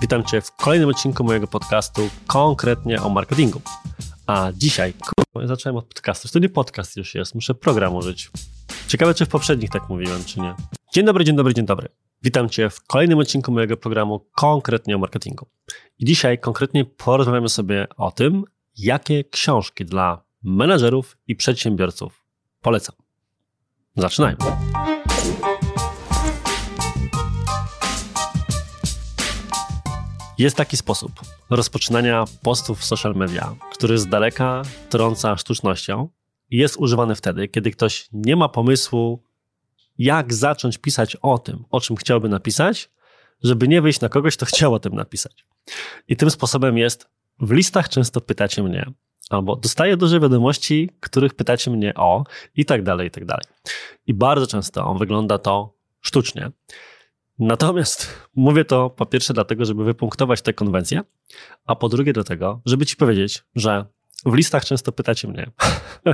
Witam Cię w kolejnym odcinku mojego podcastu konkretnie o marketingu. A dzisiaj, kurwa, zacząłem od podcastu. To nie podcast już jest, muszę program użyć. Ciekawe, czy w poprzednich tak mówiłem, czy nie. Dzień dobry, dzień dobry, dzień dobry. Witam Cię w kolejnym odcinku mojego programu konkretnie o marketingu. I dzisiaj konkretnie porozmawiamy sobie o tym, jakie książki dla menedżerów i przedsiębiorców polecam. Zaczynajmy. Jest taki sposób rozpoczynania postów w social media, który z daleka trąca sztucznością i jest używany wtedy, kiedy ktoś nie ma pomysłu, jak zacząć pisać o tym, o czym chciałby napisać, żeby nie wyjść na kogoś, kto chciał o tym napisać. I tym sposobem jest, w listach często pytacie mnie, albo dostaję duże wiadomości, których pytacie mnie o i tak dalej, i tak dalej. I bardzo często wygląda to sztucznie. Natomiast mówię to po pierwsze dlatego, żeby wypunktować tę konwencję, a po drugie do tego, żeby ci powiedzieć, że w listach często pytacie mnie,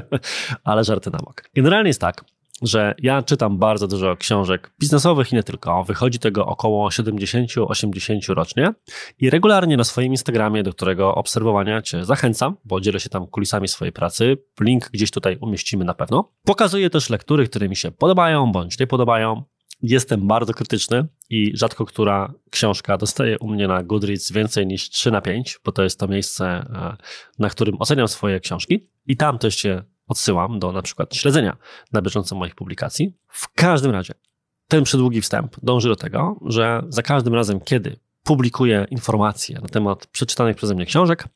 ale żarty na bok. Generalnie jest tak, że ja czytam bardzo dużo książek biznesowych i nie tylko. Wychodzi tego około 70-80 rocznie i regularnie na swoim Instagramie, do którego obserwowania Cię zachęcam, bo dzielę się tam kulisami swojej pracy. Link gdzieś tutaj umieścimy na pewno. Pokazuję też lektury, które mi się podobają bądź nie podobają jestem bardzo krytyczny i rzadko która książka dostaje u mnie na Goodreads więcej niż 3 na 5, bo to jest to miejsce, e, na którym oceniam swoje książki i tam też się odsyłam do na przykład śledzenia na bieżąco moich publikacji. W każdym razie ten przydługi wstęp dąży do tego, że za każdym razem, kiedy publikuję informacje na temat przeczytanych przeze mnie książek,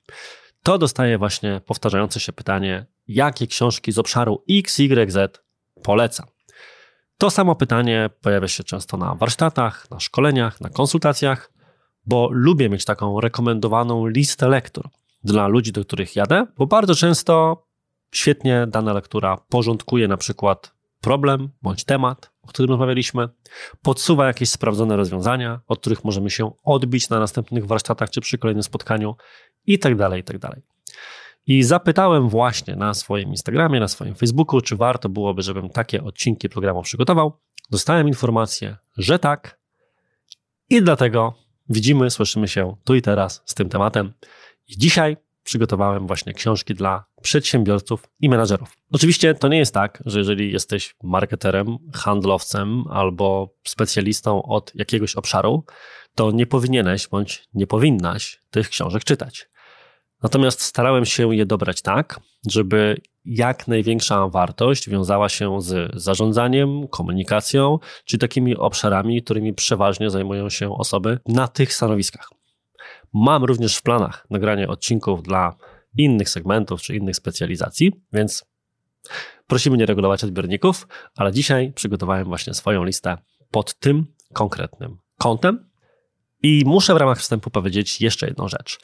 to dostaję właśnie powtarzające się pytanie, jakie książki z obszaru XYZ polecam. To samo pytanie pojawia się często na warsztatach, na szkoleniach, na konsultacjach, bo lubię mieć taką rekomendowaną listę lektur dla ludzi, do których jadę, bo bardzo często świetnie dana lektura porządkuje na przykład problem bądź temat, o którym rozmawialiśmy, podsuwa jakieś sprawdzone rozwiązania, od których możemy się odbić na następnych warsztatach czy przy kolejnym spotkaniu i tak dalej, i zapytałem właśnie na swoim Instagramie, na swoim Facebooku, czy warto byłoby, żebym takie odcinki programu przygotował. Dostałem informację, że tak. I dlatego widzimy, słyszymy się tu i teraz z tym tematem. I dzisiaj przygotowałem właśnie książki dla przedsiębiorców i menadżerów. Oczywiście to nie jest tak, że jeżeli jesteś marketerem, handlowcem albo specjalistą od jakiegoś obszaru, to nie powinieneś bądź nie powinnaś tych książek czytać. Natomiast starałem się je dobrać tak, żeby jak największa wartość wiązała się z zarządzaniem, komunikacją, czy takimi obszarami, którymi przeważnie zajmują się osoby na tych stanowiskach. Mam również w planach nagranie odcinków dla innych segmentów czy innych specjalizacji, więc prosimy nie regulować odbiorników, ale dzisiaj przygotowałem właśnie swoją listę pod tym konkretnym kątem. I muszę w ramach wstępu powiedzieć jeszcze jedną rzecz.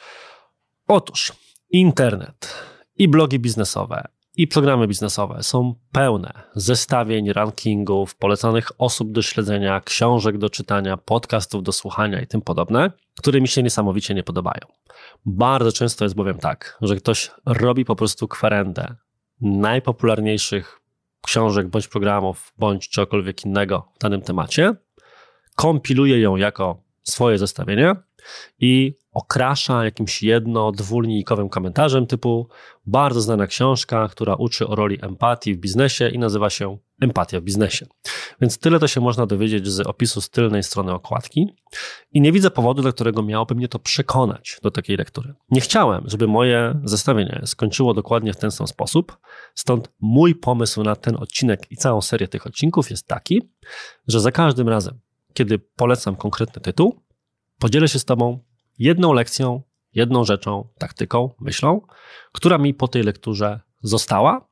Otóż internet i blogi biznesowe i programy biznesowe są pełne zestawień, rankingów, polecanych osób do śledzenia, książek do czytania, podcastów do słuchania i tym podobne, które mi się niesamowicie nie podobają. Bardzo często jest bowiem tak, że ktoś robi po prostu kwerendę najpopularniejszych książek bądź programów, bądź czegokolwiek innego w danym temacie, kompiluje ją jako swoje zestawienie i okrasza jakimś jedno, dwulinijkowym komentarzem typu bardzo znana książka, która uczy o roli empatii w biznesie i nazywa się Empatia w biznesie. Więc tyle to się można dowiedzieć z opisu z tylnej strony okładki i nie widzę powodu, dla którego miałoby mnie to przekonać do takiej lektury. Nie chciałem, żeby moje zestawienie skończyło dokładnie w ten sam sposób, stąd mój pomysł na ten odcinek i całą serię tych odcinków jest taki, że za każdym razem, kiedy polecam konkretny tytuł, podzielę się z Tobą jedną lekcją, jedną rzeczą, taktyką, myślą, która mi po tej lekturze została,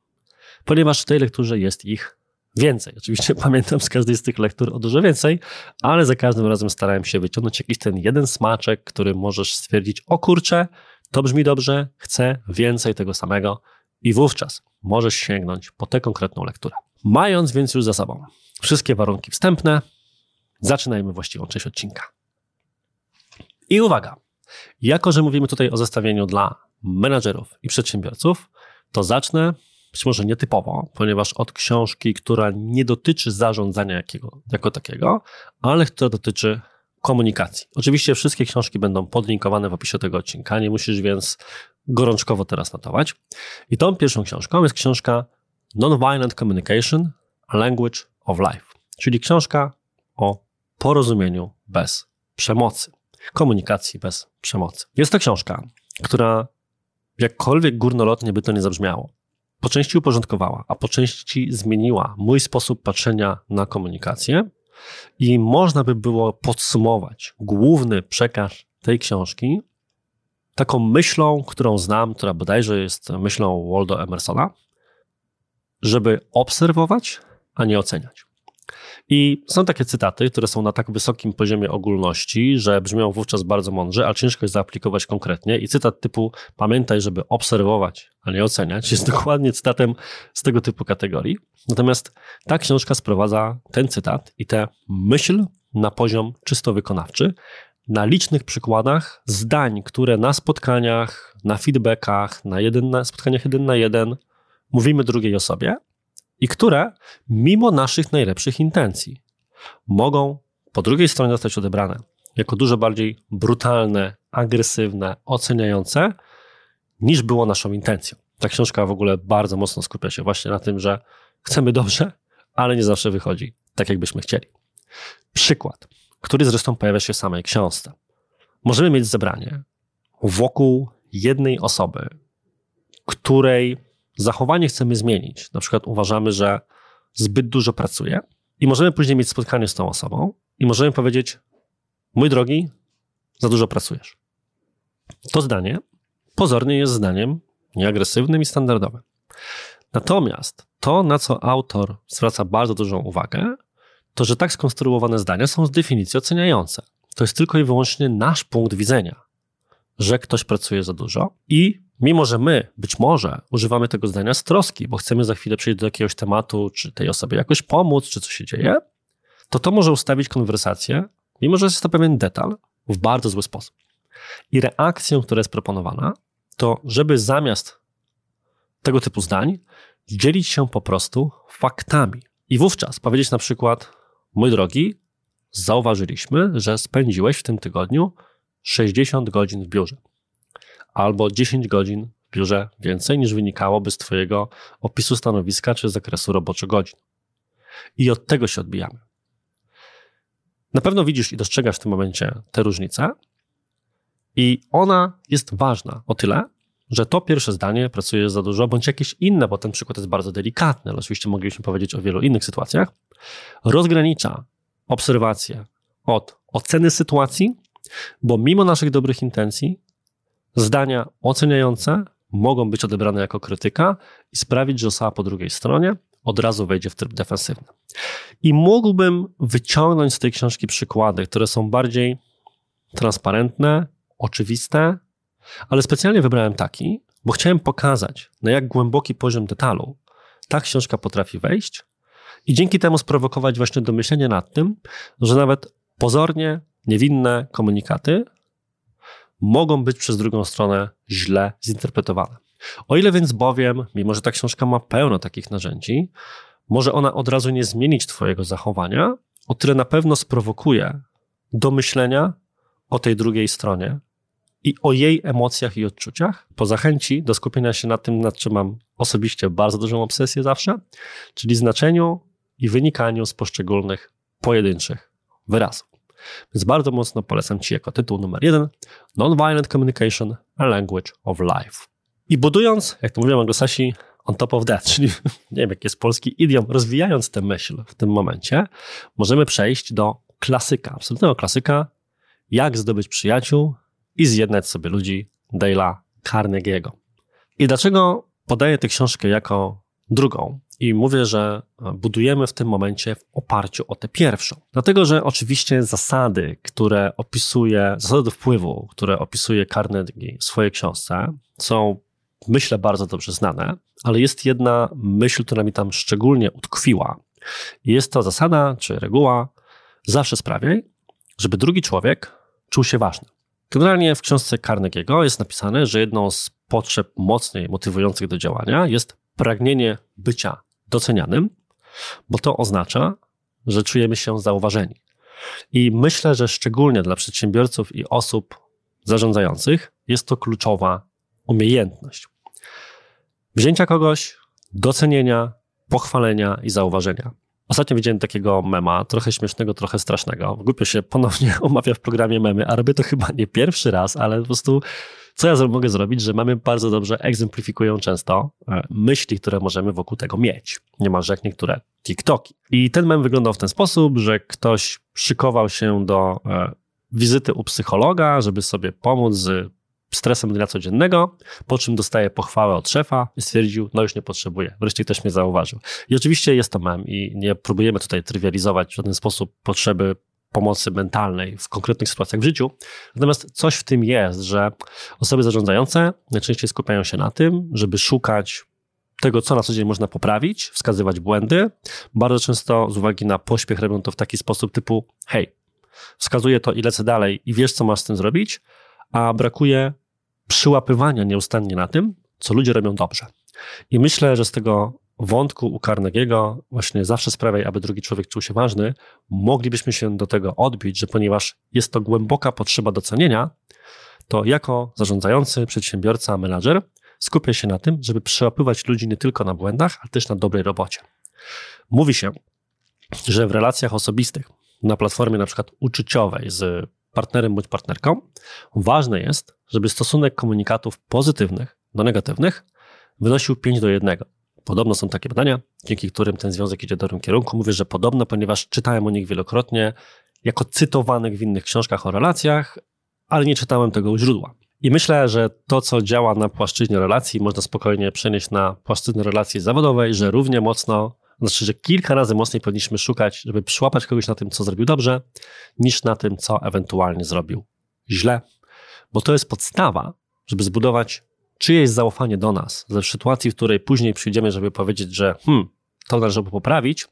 ponieważ w tej lekturze jest ich więcej. Oczywiście pamiętam z każdej z tych lektur o dużo więcej, ale za każdym razem starałem się wyciągnąć jakiś ten jeden smaczek, który możesz stwierdzić, o kurczę, to brzmi dobrze, chcę więcej tego samego i wówczas możesz sięgnąć po tę konkretną lekturę. Mając więc już za sobą wszystkie warunki wstępne, zaczynajmy właściwą część odcinka. I uwaga, jako że mówimy tutaj o zestawieniu dla menadżerów i przedsiębiorców, to zacznę być może nietypowo, ponieważ od książki, która nie dotyczy zarządzania jakiego, jako takiego, ale która dotyczy komunikacji. Oczywiście wszystkie książki będą podlinkowane w opisie tego odcinka, nie musisz więc gorączkowo teraz notować. I tą pierwszą książką jest książka Nonviolent Communication, a Language of Life, czyli książka o porozumieniu bez przemocy, komunikacji bez przemocy. Jest to książka, która jakkolwiek górnolotnie by to nie zabrzmiało, po części uporządkowała, a po części zmieniła mój sposób patrzenia na komunikację i można by było podsumować główny przekaz tej książki taką myślą, którą znam, która bodajże jest myślą Waldo Emersona, żeby obserwować, a nie oceniać. I są takie cytaty, które są na tak wysokim poziomie ogólności, że brzmią wówczas bardzo mądrze, a ciężko jest zaaplikować konkretnie. I cytat typu pamiętaj, żeby obserwować, a nie oceniać, jest dokładnie cytatem z tego typu kategorii. Natomiast ta książka sprowadza ten cytat i tę myśl na poziom czysto wykonawczy, na licznych przykładach zdań, które na spotkaniach, na feedbackach, na, jeden, na spotkaniach jeden na jeden mówimy drugiej osobie, i które, mimo naszych najlepszych intencji, mogą po drugiej stronie zostać odebrane jako dużo bardziej brutalne, agresywne, oceniające, niż było naszą intencją. Ta książka w ogóle bardzo mocno skupia się właśnie na tym, że chcemy dobrze, ale nie zawsze wychodzi tak, jakbyśmy chcieli. Przykład, który zresztą pojawia się w samej książce. Możemy mieć zebranie wokół jednej osoby, której zachowanie chcemy zmienić. Na przykład uważamy, że zbyt dużo pracuje i możemy później mieć spotkanie z tą osobą i możemy powiedzieć: Mój drogi, za dużo pracujesz. To zdanie pozornie jest zdaniem nieagresywnym i standardowym. Natomiast to, na co autor zwraca bardzo dużą uwagę, to że tak skonstruowane zdania są z definicji oceniające. To jest tylko i wyłącznie nasz punkt widzenia, że ktoś pracuje za dużo i mimo że my być może używamy tego zdania z troski, bo chcemy za chwilę przejść do jakiegoś tematu, czy tej osobie jakoś pomóc, czy co się dzieje, to to może ustawić konwersację, mimo że jest to pewien detal, w bardzo zły sposób. I reakcją, która jest proponowana, to żeby zamiast tego typu zdań dzielić się po prostu faktami. I wówczas powiedzieć na przykład, mój drogi, zauważyliśmy, że spędziłeś w tym tygodniu 60 godzin w biurze albo 10 godzin w biurze więcej niż wynikałoby z Twojego opisu stanowiska czy zakresu roboczo godzin. I od tego się odbijamy. Na pewno widzisz i dostrzegasz w tym momencie tę różnicę, i ona jest ważna o tyle, że to pierwsze zdanie pracuje za dużo, bądź jakieś inne, bo ten przykład jest bardzo delikatny, ale oczywiście moglibyśmy powiedzieć o wielu innych sytuacjach, rozgranicza obserwację od oceny sytuacji, bo mimo naszych dobrych intencji Zdania oceniające mogą być odebrane jako krytyka i sprawić, że osoba po drugiej stronie od razu wejdzie w tryb defensywny. I mógłbym wyciągnąć z tej książki przykłady, które są bardziej transparentne, oczywiste, ale specjalnie wybrałem taki, bo chciałem pokazać, na jak głęboki poziom detalu ta książka potrafi wejść i dzięki temu sprowokować właśnie do myślenia nad tym, że nawet pozornie niewinne komunikaty mogą być przez drugą stronę źle zinterpretowane. O ile więc bowiem, mimo że ta książka ma pełno takich narzędzi, może ona od razu nie zmienić Twojego zachowania, o tyle na pewno sprowokuje do myślenia o tej drugiej stronie i o jej emocjach i odczuciach, po zachęci do skupienia się na tym, nad czym mam osobiście bardzo dużą obsesję zawsze, czyli znaczeniu i wynikaniu z poszczególnych pojedynczych wyrazów. Więc bardzo mocno polecam Ci jako tytuł numer jeden Nonviolent Communication, a Language of Life. I budując, jak to mówią anglosasi, on top of that, czyli nie wiem, jaki jest polski idiom, rozwijając tę myśl w tym momencie, możemy przejść do klasyka, absolutnego klasyka, jak zdobyć przyjaciół i zjednać sobie ludzi Dale'a Carnegie'ego. I dlaczego podaję tę książkę jako drugą? I mówię, że budujemy w tym momencie w oparciu o tę pierwszą. Dlatego, że oczywiście zasady, które opisuje, zasady wpływu, które opisuje Carnegie w swojej książce, są myślę bardzo dobrze znane, ale jest jedna myśl, która mi tam szczególnie utkwiła. Jest to zasada czy reguła, zawsze sprawiaj, żeby drugi człowiek czuł się ważny. Generalnie w książce Carnegie'ego jest napisane, że jedną z potrzeb mocniej motywujących do działania jest pragnienie bycia docenianym, bo to oznacza, że czujemy się zauważeni. I myślę, że szczególnie dla przedsiębiorców i osób zarządzających jest to kluczowa umiejętność. Wzięcia kogoś, docenienia, pochwalenia i zauważenia. Ostatnio widziałem takiego mema, trochę śmiesznego, trochę strasznego. Głupio się ponownie omawia w programie memy, a robię to chyba nie pierwszy raz, ale po prostu co ja mogę zrobić, że mamy bardzo dobrze egzemplifikują często e, myśli, które możemy wokół tego mieć. Niemalże jak niektóre TikToki. I ten mem wyglądał w ten sposób, że ktoś szykował się do e, wizyty u psychologa, żeby sobie pomóc z stresem dnia codziennego, po czym dostaje pochwałę od szefa i stwierdził, no już nie potrzebuję. Wreszcie ktoś mnie zauważył. I oczywiście jest to mem i nie próbujemy tutaj trywializować w żaden sposób potrzeby pomocy mentalnej w konkretnych sytuacjach w życiu. Natomiast coś w tym jest, że osoby zarządzające najczęściej skupiają się na tym, żeby szukać tego, co na co dzień można poprawić, wskazywać błędy. Bardzo często z uwagi na pośpiech robią to w taki sposób typu hej, wskazuję to i lecę dalej i wiesz, co masz z tym zrobić, a brakuje przyłapywania nieustannie na tym, co ludzie robią dobrze. I myślę, że z tego wątku u Carnegie'ego właśnie zawsze sprawiaj, aby drugi człowiek czuł się ważny, moglibyśmy się do tego odbić, że ponieważ jest to głęboka potrzeba docenienia, to jako zarządzający, przedsiębiorca, menadżer skupię się na tym, żeby przełapywać ludzi nie tylko na błędach, ale też na dobrej robocie. Mówi się, że w relacjach osobistych, na platformie na przykład uczuciowej z partnerem bądź partnerką, ważne jest, żeby stosunek komunikatów pozytywnych do negatywnych wynosił 5 do 1. Podobno są takie badania, dzięki którym ten związek idzie w dobrym kierunku. Mówię, że podobno, ponieważ czytałem o nich wielokrotnie, jako cytowanych w innych książkach o relacjach, ale nie czytałem tego u źródła. I myślę, że to, co działa na płaszczyźnie relacji, można spokojnie przenieść na płaszczyznę relacji zawodowej, że równie mocno, znaczy, że kilka razy mocniej powinniśmy szukać, żeby przyłapać kogoś na tym, co zrobił dobrze, niż na tym, co ewentualnie zrobił źle, bo to jest podstawa, żeby zbudować czyjeś zaufanie do nas, ze sytuacji, w której później przyjdziemy, żeby powiedzieć, że hmm, to należy poprawić,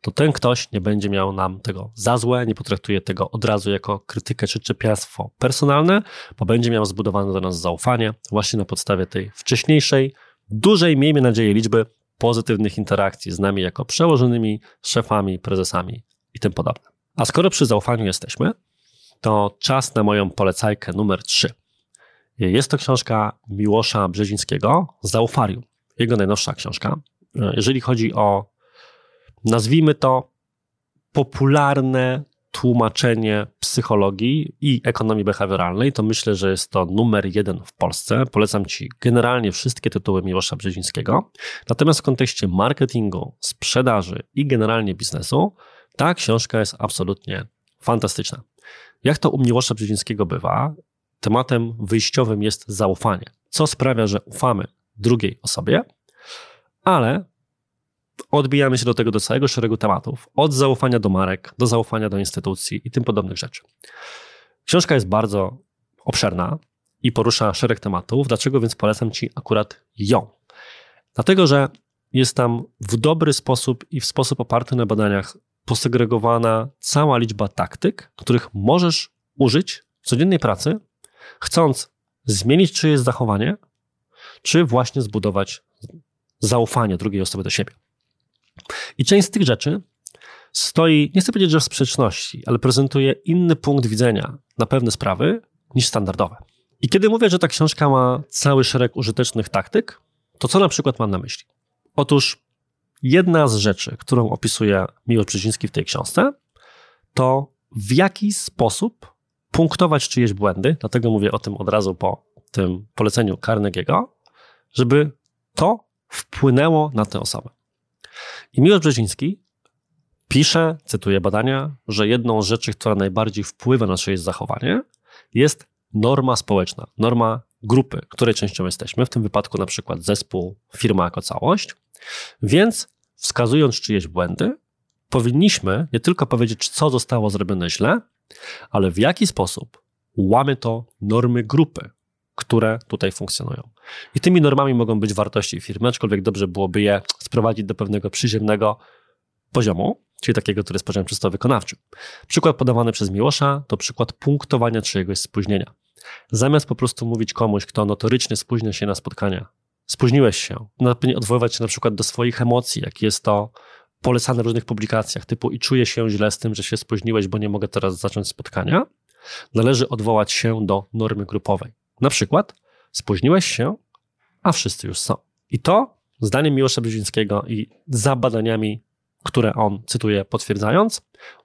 to ten ktoś nie będzie miał nam tego za złe, nie potraktuje tego od razu jako krytykę czy czepiastwo personalne, bo będzie miał zbudowane do nas zaufanie właśnie na podstawie tej wcześniejszej, dużej, miejmy nadzieję, liczby pozytywnych interakcji z nami jako przełożonymi, szefami, prezesami i tym podobne. A skoro przy zaufaniu jesteśmy, to czas na moją polecajkę numer 3. Jest to książka Miłosza Brzezińskiego, Zaufarium. Jego najnowsza książka. Jeżeli chodzi o, nazwijmy to, popularne tłumaczenie psychologii i ekonomii behawioralnej, to myślę, że jest to numer jeden w Polsce. Polecam Ci generalnie wszystkie tytuły Miłosza Brzezińskiego. Natomiast w kontekście marketingu, sprzedaży i generalnie biznesu, ta książka jest absolutnie fantastyczna. Jak to u Miłosza Brzezińskiego bywa, tematem wyjściowym jest zaufanie, co sprawia, że ufamy drugiej osobie, ale odbijamy się do tego do całego szeregu tematów, od zaufania do marek, do zaufania do instytucji i tym podobnych rzeczy. Książka jest bardzo obszerna i porusza szereg tematów. Dlaczego więc polecam Ci akurat ją? Dlatego, że jest tam w dobry sposób i w sposób oparty na badaniach posegregowana cała liczba taktyk, których możesz użyć w codziennej pracy, chcąc zmienić czyjeś zachowanie, czy właśnie zbudować zaufanie drugiej osoby do siebie. I część z tych rzeczy stoi, nie chcę powiedzieć, że w sprzeczności, ale prezentuje inny punkt widzenia na pewne sprawy niż standardowe. I kiedy mówię, że ta książka ma cały szereg użytecznych taktyk, to co na przykład mam na myśli? Otóż jedna z rzeczy, którą opisuje Miłosz Brzeziński w tej książce, to w jaki sposób punktować czyjeś błędy, dlatego mówię o tym od razu po tym poleceniu Carnegie'ego, żeby to wpłynęło na tę osobę. I Miłosz Brzeziński pisze, cytuję badania, że jedną z rzeczy, która najbardziej wpływa na czyjeś zachowanie, jest norma społeczna, norma grupy, której częścią jesteśmy, w tym wypadku na przykład zespół, firma jako całość. Więc wskazując czyjeś błędy, powinniśmy nie tylko powiedzieć, co zostało zrobione źle, ale w jaki sposób łamy to normy grupy, które tutaj funkcjonują. I tymi normami mogą być wartości firmy, aczkolwiek dobrze byłoby je sprowadzić do pewnego przyziemnego poziomu, czyli takiego, który jest poziom czysto wykonawczy. Przykład podawany przez Miłosza to przykład punktowania czyjegoś spóźnienia. Zamiast po prostu mówić komuś, kto notorycznie spóźnia się na spotkania, spóźniłeś się, odwoływać się na przykład do swoich emocji, jak jest to polecane w różnych publikacjach, typu i czuję się źle z tym, że się spóźniłeś, bo nie mogę teraz zacząć spotkania, należy odwołać się do normy grupowej. Na przykład spóźniłeś się, a wszyscy już są. I to, zdaniem Miłosza Brzezińskiego i za badaniami, które on cytuje potwierdzając,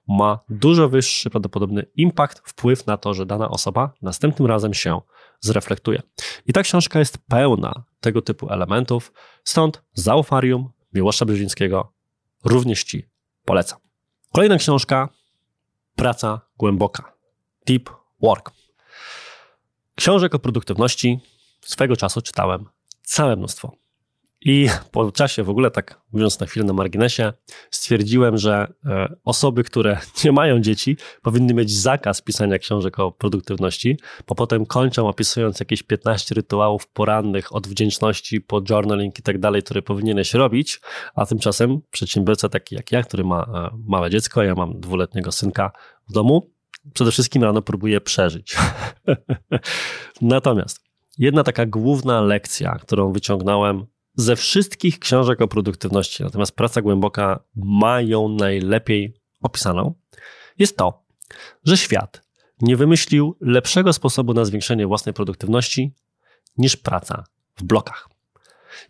ma dużo wyższy prawdopodobny impact, wpływ na to, że dana osoba następnym razem się zreflektuje. I ta książka jest pełna tego typu elementów, stąd zaufarium Miłosza Brzezińskiego również Ci polecam. Kolejna książka, Praca Głęboka, Deep Work. Książek o produktywności swego czasu czytałem całe mnóstwo. I po czasie, w ogóle tak mówiąc na chwilę na marginesie, stwierdziłem, że e, osoby, które nie mają dzieci, powinny mieć zakaz pisania książek o produktywności, bo potem kończą opisując jakieś 15 rytuałów porannych od wdzięczności po journaling i tak dalej, które powinieneś robić, a tymczasem przedsiębiorca taki jak ja, który ma e, małe dziecko, ja mam dwuletniego synka w domu, przede wszystkim rano próbuje przeżyć. Natomiast jedna taka główna lekcja, którą wyciągnąłem ze wszystkich książek o produktywności, natomiast praca głęboka ma ją najlepiej opisaną, jest to, że świat nie wymyślił lepszego sposobu na zwiększenie własnej produktywności niż praca w blokach.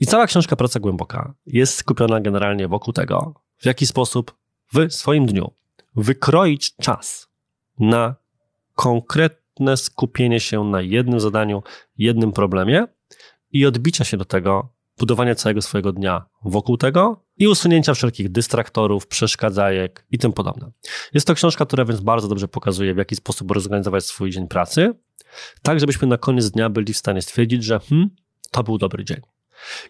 I cała książka Praca Głęboka jest skupiona generalnie wokół tego, w jaki sposób w swoim dniu wykroić czas na konkretne skupienie się na jednym zadaniu, jednym problemie i odbicia się do tego budowania całego swojego dnia wokół tego i usunięcia wszelkich dystraktorów, przeszkadzajek i tym podobne. Jest to książka, która więc bardzo dobrze pokazuje, w jaki sposób rozorganizować swój dzień pracy, tak żebyśmy na koniec dnia byli w stanie stwierdzić, że hmm, to był dobry dzień.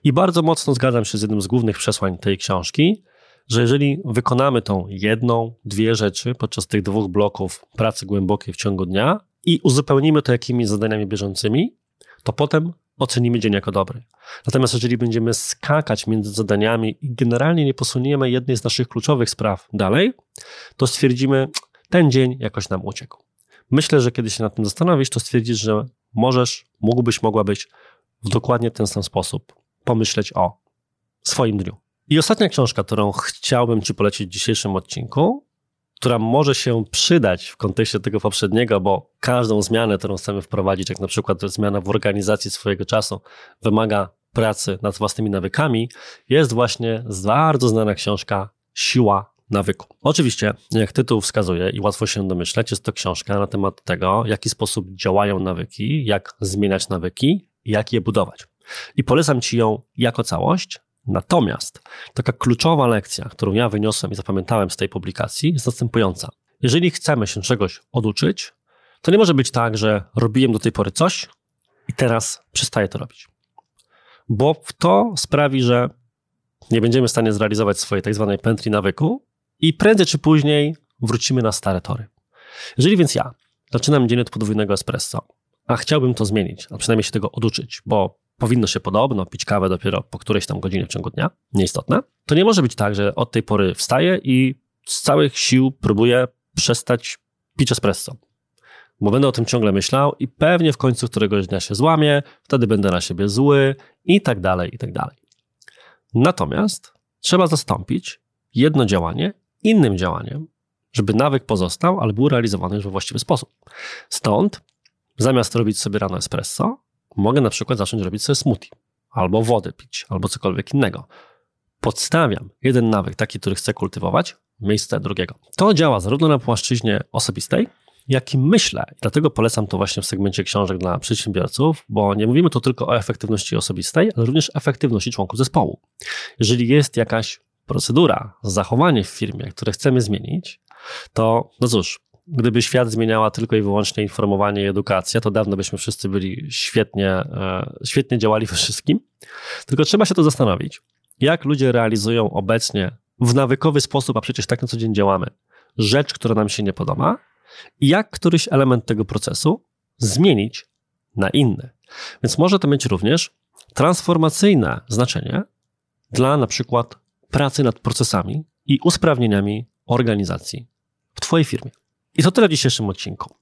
I bardzo mocno zgadzam się z jednym z głównych przesłań tej książki, że jeżeli wykonamy tą jedną, dwie rzeczy podczas tych dwóch bloków pracy głębokiej w ciągu dnia i uzupełnimy to jakimiś zadaniami bieżącymi, to potem ocenimy dzień jako dobry. Natomiast jeżeli będziemy skakać między zadaniami i generalnie nie posuniemy jednej z naszych kluczowych spraw dalej, to stwierdzimy, ten dzień jakoś nam uciekł. Myślę, że kiedy się nad tym zastanowisz, to stwierdzisz, że możesz, mógłbyś, mogłabyś w dokładnie ten sam sposób pomyśleć o swoim dniu. I ostatnia książka, którą chciałbym Ci polecić w dzisiejszym odcinku, która może się przydać w kontekście tego poprzedniego, bo każdą zmianę, którą chcemy wprowadzić, jak na przykład zmiana w organizacji swojego czasu, wymaga pracy nad własnymi nawykami, jest właśnie bardzo znana książka Siła nawyku. Oczywiście, jak tytuł wskazuje i łatwo się domyśleć, jest to książka na temat tego, w jaki sposób działają nawyki, jak zmieniać nawyki, jak je budować. I polecam Ci ją jako całość, Natomiast taka kluczowa lekcja, którą ja wyniosłem i zapamiętałem z tej publikacji, jest następująca. Jeżeli chcemy się czegoś oduczyć, to nie może być tak, że robiłem do tej pory coś i teraz przestaję to robić. Bo to sprawi, że nie będziemy w stanie zrealizować swojej tak zwanej pętli nawyku i prędzej czy później wrócimy na stare tory. Jeżeli więc ja zaczynam dzień od podwójnego espresso, a chciałbym to zmienić, a przynajmniej się tego oduczyć, bo powinno się podobno pić kawę dopiero po którejś tam godzinie w ciągu dnia, nieistotne, to nie może być tak, że od tej pory wstaję i z całych sił próbuję przestać pić espresso. Bo będę o tym ciągle myślał i pewnie w końcu któregoś dnia się złamię, wtedy będę na siebie zły i tak dalej, i tak dalej. Natomiast trzeba zastąpić jedno działanie innym działaniem, żeby nawyk pozostał, ale był realizowany już we właściwy sposób. Stąd zamiast robić sobie rano espresso, mogę na przykład zacząć robić sobie smoothie, albo wodę pić, albo cokolwiek innego. Podstawiam jeden nawyk, taki, który chcę kultywować, miejsce drugiego. To działa zarówno na płaszczyźnie osobistej, jak i myślę. Dlatego polecam to właśnie w segmencie książek dla przedsiębiorców, bo nie mówimy tu tylko o efektywności osobistej, ale również efektywności członków zespołu. Jeżeli jest jakaś procedura, zachowanie w firmie, które chcemy zmienić, to no cóż, gdyby świat zmieniała tylko i wyłącznie informowanie i edukacja, to dawno byśmy wszyscy byli świetnie, e, świetnie działali we wszystkim. Tylko trzeba się to zastanowić, jak ludzie realizują obecnie w nawykowy sposób, a przecież tak na co dzień działamy, rzecz, która nam się nie podoba, i jak któryś element tego procesu zmienić na inny. Więc może to mieć również transformacyjne znaczenie dla na przykład pracy nad procesami i usprawnieniami organizacji w Twojej firmie. I to tyle w dzisiejszym odcinku.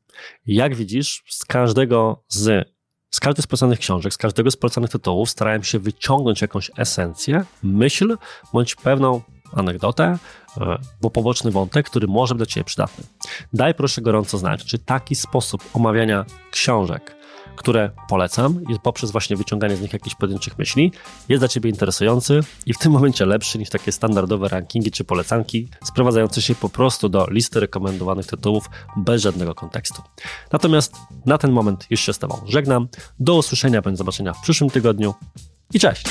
Jak widzisz, z każdego z, z każdej z polecanych książek, z każdego z polecanych tytułów starałem się wyciągnąć jakąś esencję, myśl, bądź pewną anegdotę, e, bo poboczny wątek, który może być dla Ciebie przydatny. Daj proszę gorąco znać, czy taki sposób omawiania książek, które polecam i poprzez właśnie wyciąganie z nich jakichś pojedynczych myśli jest dla Ciebie interesujący i w tym momencie lepszy niż takie standardowe rankingi czy polecanki sprowadzające się po prostu do listy rekomendowanych tytułów bez żadnego kontekstu. Natomiast na ten moment już się z Tobą żegnam. Do usłyszenia, bądź zobaczenia w przyszłym tygodniu i cześć!